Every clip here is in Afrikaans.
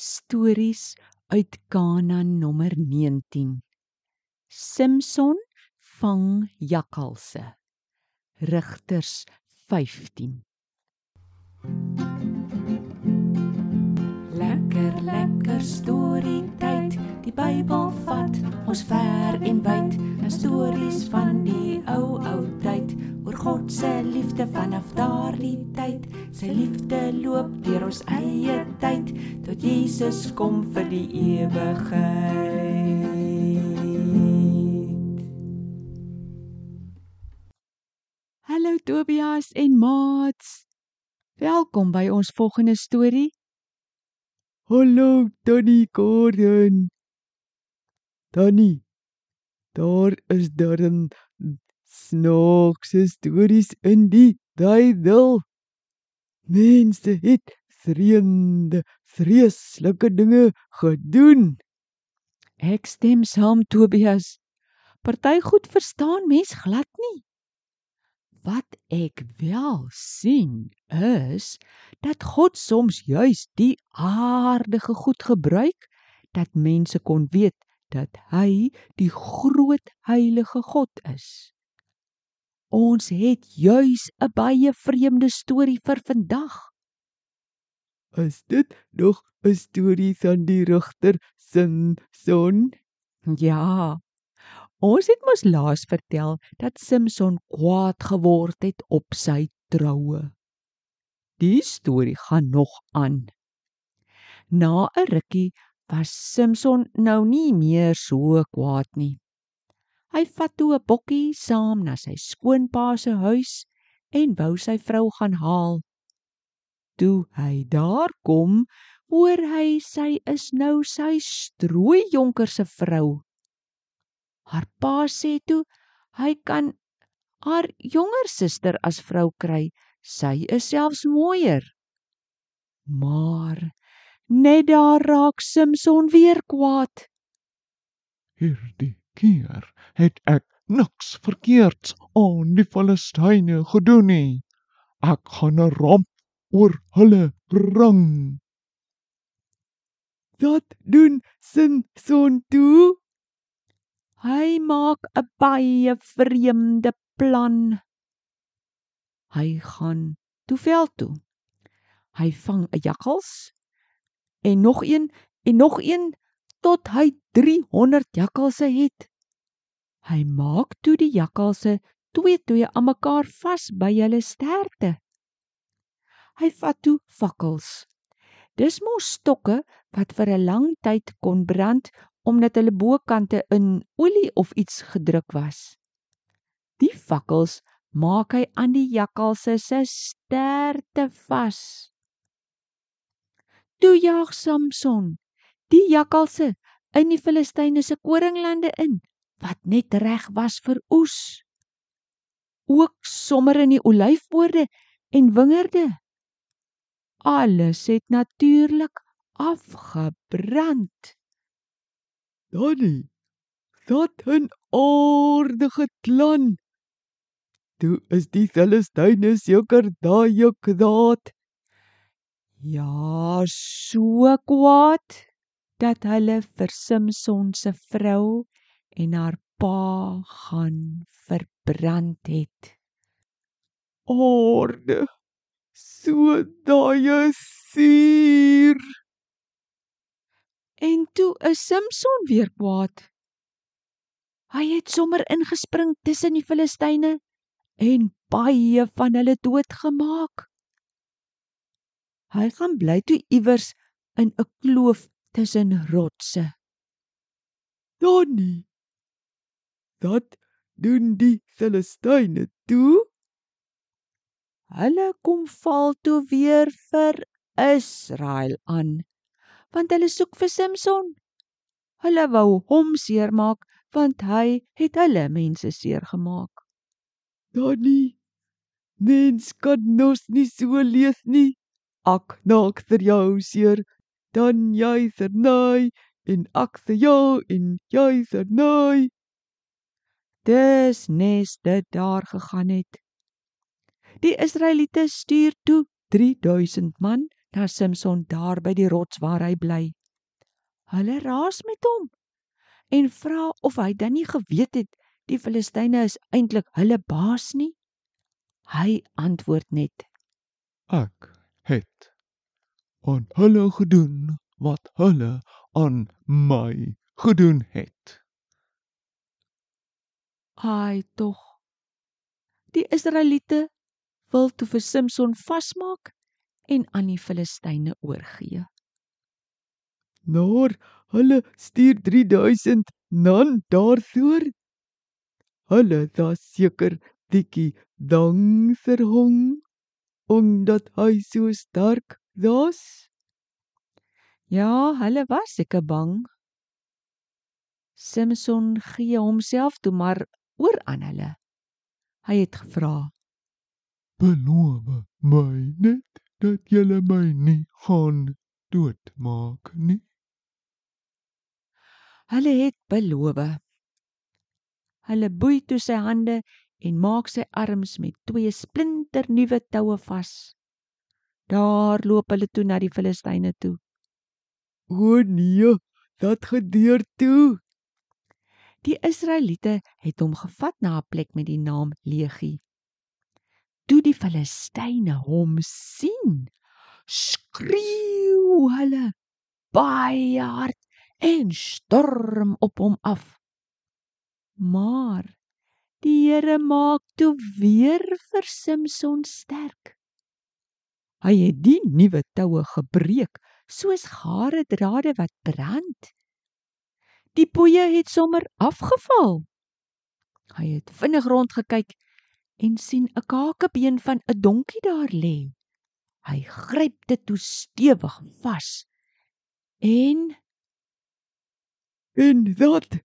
Stories uit Kanaan nommer 19. Simson vang jakkalse. Rigters 15. Lekker lekker storie tyd. Die Bybel vat ons ver en wyd. 'n Stories van die ou ou tyd oor God se liefde vanaf daardie tyd. Sy liefde loop deur ons eie tyd tot Jesus kom vir die ewigheid. Hallo Tobias en Mats. Welkom by ons volgende storie. Hallo Tannie Gordon. Tannie, daar is darm snaakse stories in die Bybel. Mense het vreemde, vreeslike dinge gedoen. Ek stem saam Tobias. Party goed verstaan mens glad nie. Wat ek wel sien is dat God soms juis die aardige goed gebruik dat mense kon weet dat hy die groot heilige God is. Ons het juis 'n baie vreemde storie vir vandag. Is dit nog 'n storie van die regter Simson? Ja. Ons het mos laas vertel dat Simson kwaad geword het op sy troue. Die storie gaan nog aan. Na 'n rukkie was Simson nou nie meer so kwaad nie. Hy vat toe 'n bokkie saam na sy skoonpa se huis en wou sy vrou gaan haal. Toe hy daar kom, hoor hy sy is nou sy strooijonker se vrou. Haar pa sê toe hy kan haar jonger suster as vrou kry. Sy is selfs mooier. Maar net daar raak Simson weer kwaad. Hierdie keer het ek niks verkeerds aan die Filistyne gedoen nie. Ek gaan 'n ramp oor hulle bring. Wat doen Simson toe? Hy maak 'n baie vreemde plan. Hy gaan toe veld toe. Hy vang 'n jakkals en nog een en nog een tot hy 300 jakkalse het. Hy maak toe die jakkalse twee twee aan mekaar vas by hulle sterte. Hy vat toe fakkels. Dis mos stokke wat vir 'n lang tyd kon brand omdat hulle bokante in olie of iets gedruk was. Die fakkels maak hy aan die jakkalse se sterte vas. Toe jaag Samson die jakkalse in die Filistyne se koringlande in wat net reg was vir oes. Ook sommer in die olyfboorde en wingerde. Alles het natuurlik afgebrand. Tannie, wat 'n aardige plan. Toe is die Filistyne seker daai kwaad. Ja, so kwaad dat hulle vir Simson se vrou en haar pa gaan verbrand het. Aarde. So daai suur. En toe is Simson weer kwaad. Hy het sommer ingespring tussen die Filistyne en baie van hulle doodgemaak. Hy gaan bly toe iewers in 'n kloof tussen rotse. Donnie. Wat doen die Filistyne toe? Hulle kom val toe weer vir Israel aan, want hulle soek vir Simson. Hulle wou hom seermaak want hy het hulle mense seergemaak. Donnie. Mens kan nos nie so leef nie. Ek naak vir jou seer, dan jy vernaai en ek vir jou en jy vernaai. Dis nes dit daar gegaan het. Die Israeliete stuur toe 3000 man na Samson daar by die rots waar hy bly. Hulle raas met hom en vra of hy dan nie geweet het die Filistyne is eintlik hulle baas nie. Hy antwoord net: Ek het aan hulle gedoen wat hulle aan my gedoen het. "Ai tog. Die Israeliete wil toe vir Samson vasmaak en aan die Filistyne oorgee. Maar hulle stuur 3000 man daarvoor. Hulle was seker dikkie bang vir hom omdat hy so sterk was. Ja, hulle was seker bang. Samson gee homself toe maar oor aan hulle. Hy het gevra: Beloof my net dat julle my nie gaan doodmaak nie. Hulle het beloof. Hulle boei toe sy hande en maak sy arms met twee splinternuwe toue vas. Daar loop hulle toe na die Filistyne toe. O nee, dat gebeur toe. Die Israeliete het hom gevat na 'n plek met die naam Legie. Toe die Filistyne hom sien, skreeu hulle baie hard en storm op hom af. Maar die Here maak toe weer vir Samson sterk. Hy het die nuwe toue gebreek soos gare drade wat brand. Die boeye het sommer afgeval. Hy het vinnig rondgekyk en sien 'n kakebeen van 'n donkie daar lê. Hy gryp dit toe stewig vas en En dat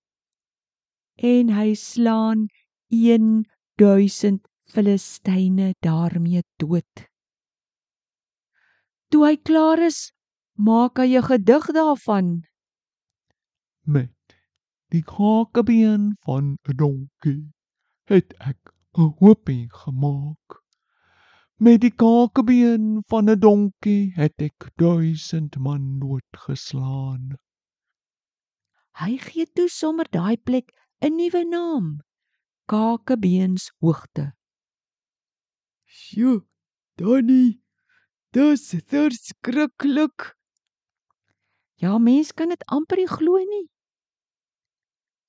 en hy slaan 1000 Filistyne daarmee dood. Toe hy klaar is, maak hy 'n gedig daarvan. Met die kakebeen van 'n donkie het ek 'n hoopie gemaak. Met die kakebeen van 'n donkie het ek duisend man doodgeslaan. Hy gee toe sommer daai plek 'n nuwe naam. Kakebeenshoogte. Sjoe, Donnie. Dis verskriklik. Ja, mens kan dit amper nie glo nie.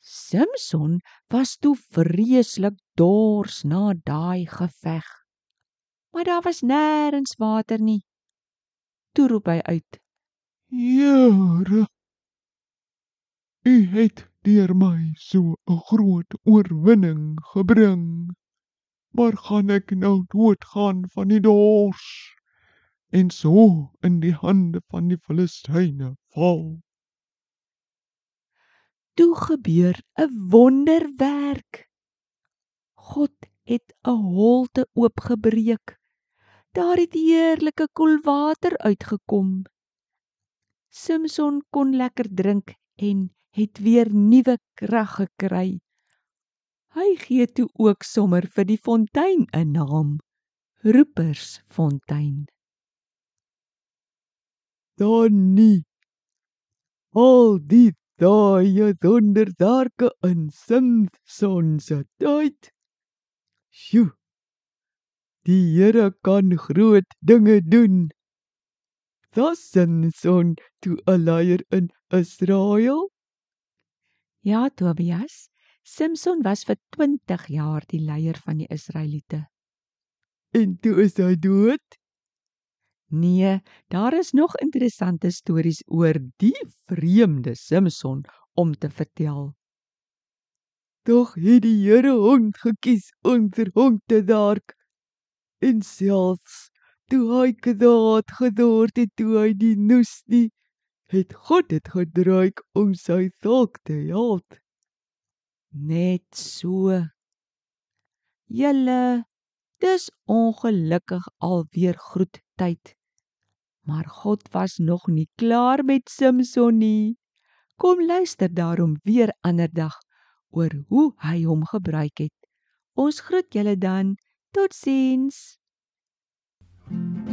Samson was toe vreeslik dors na daai geveg. Maar daar was nêrens water nie. Toe roep hy uit: Here, U het deur my so 'n groot oorwinning gebring. Maar gaan ek nou doodgaan van die dors en so in die hande van die Filistyne val? Toe gebeur 'n wonderwerk. God het 'n holte oopgebreek. Daar het heerlike koel water uitgekom. Samson kon lekker drink en het weer nuwe krag gekry. Hy gee toe ook sommer vir die fontein 'n naam: Roepersfontein. Donnie. Al die daai wonderwerke in Samson se tyd. Sjoe. Die Here kan groot dinge doen. Was Samson toe 'n leier in Israel? Ja, Tobias, Samson was vir 20 jaar die leier van die Israeliete. En toe is hy dood? Nee, daar is nog interessante stories oor die vreemde Samson om te vertel. Tog het die Here hond gekies onder hom te dark. En selfs toe hy gedood gedord het toe hy die noes nie, het God dit gebruik om sy volk te help. Net so. Julle, dis ongelukkig alweer groet tyd. Maar God was nog nie klaar met Samson nie. Kom luister daarom weer ander dag oor hoe hy hom gebruik het. Ons groet julle dan. Totsiens. thank you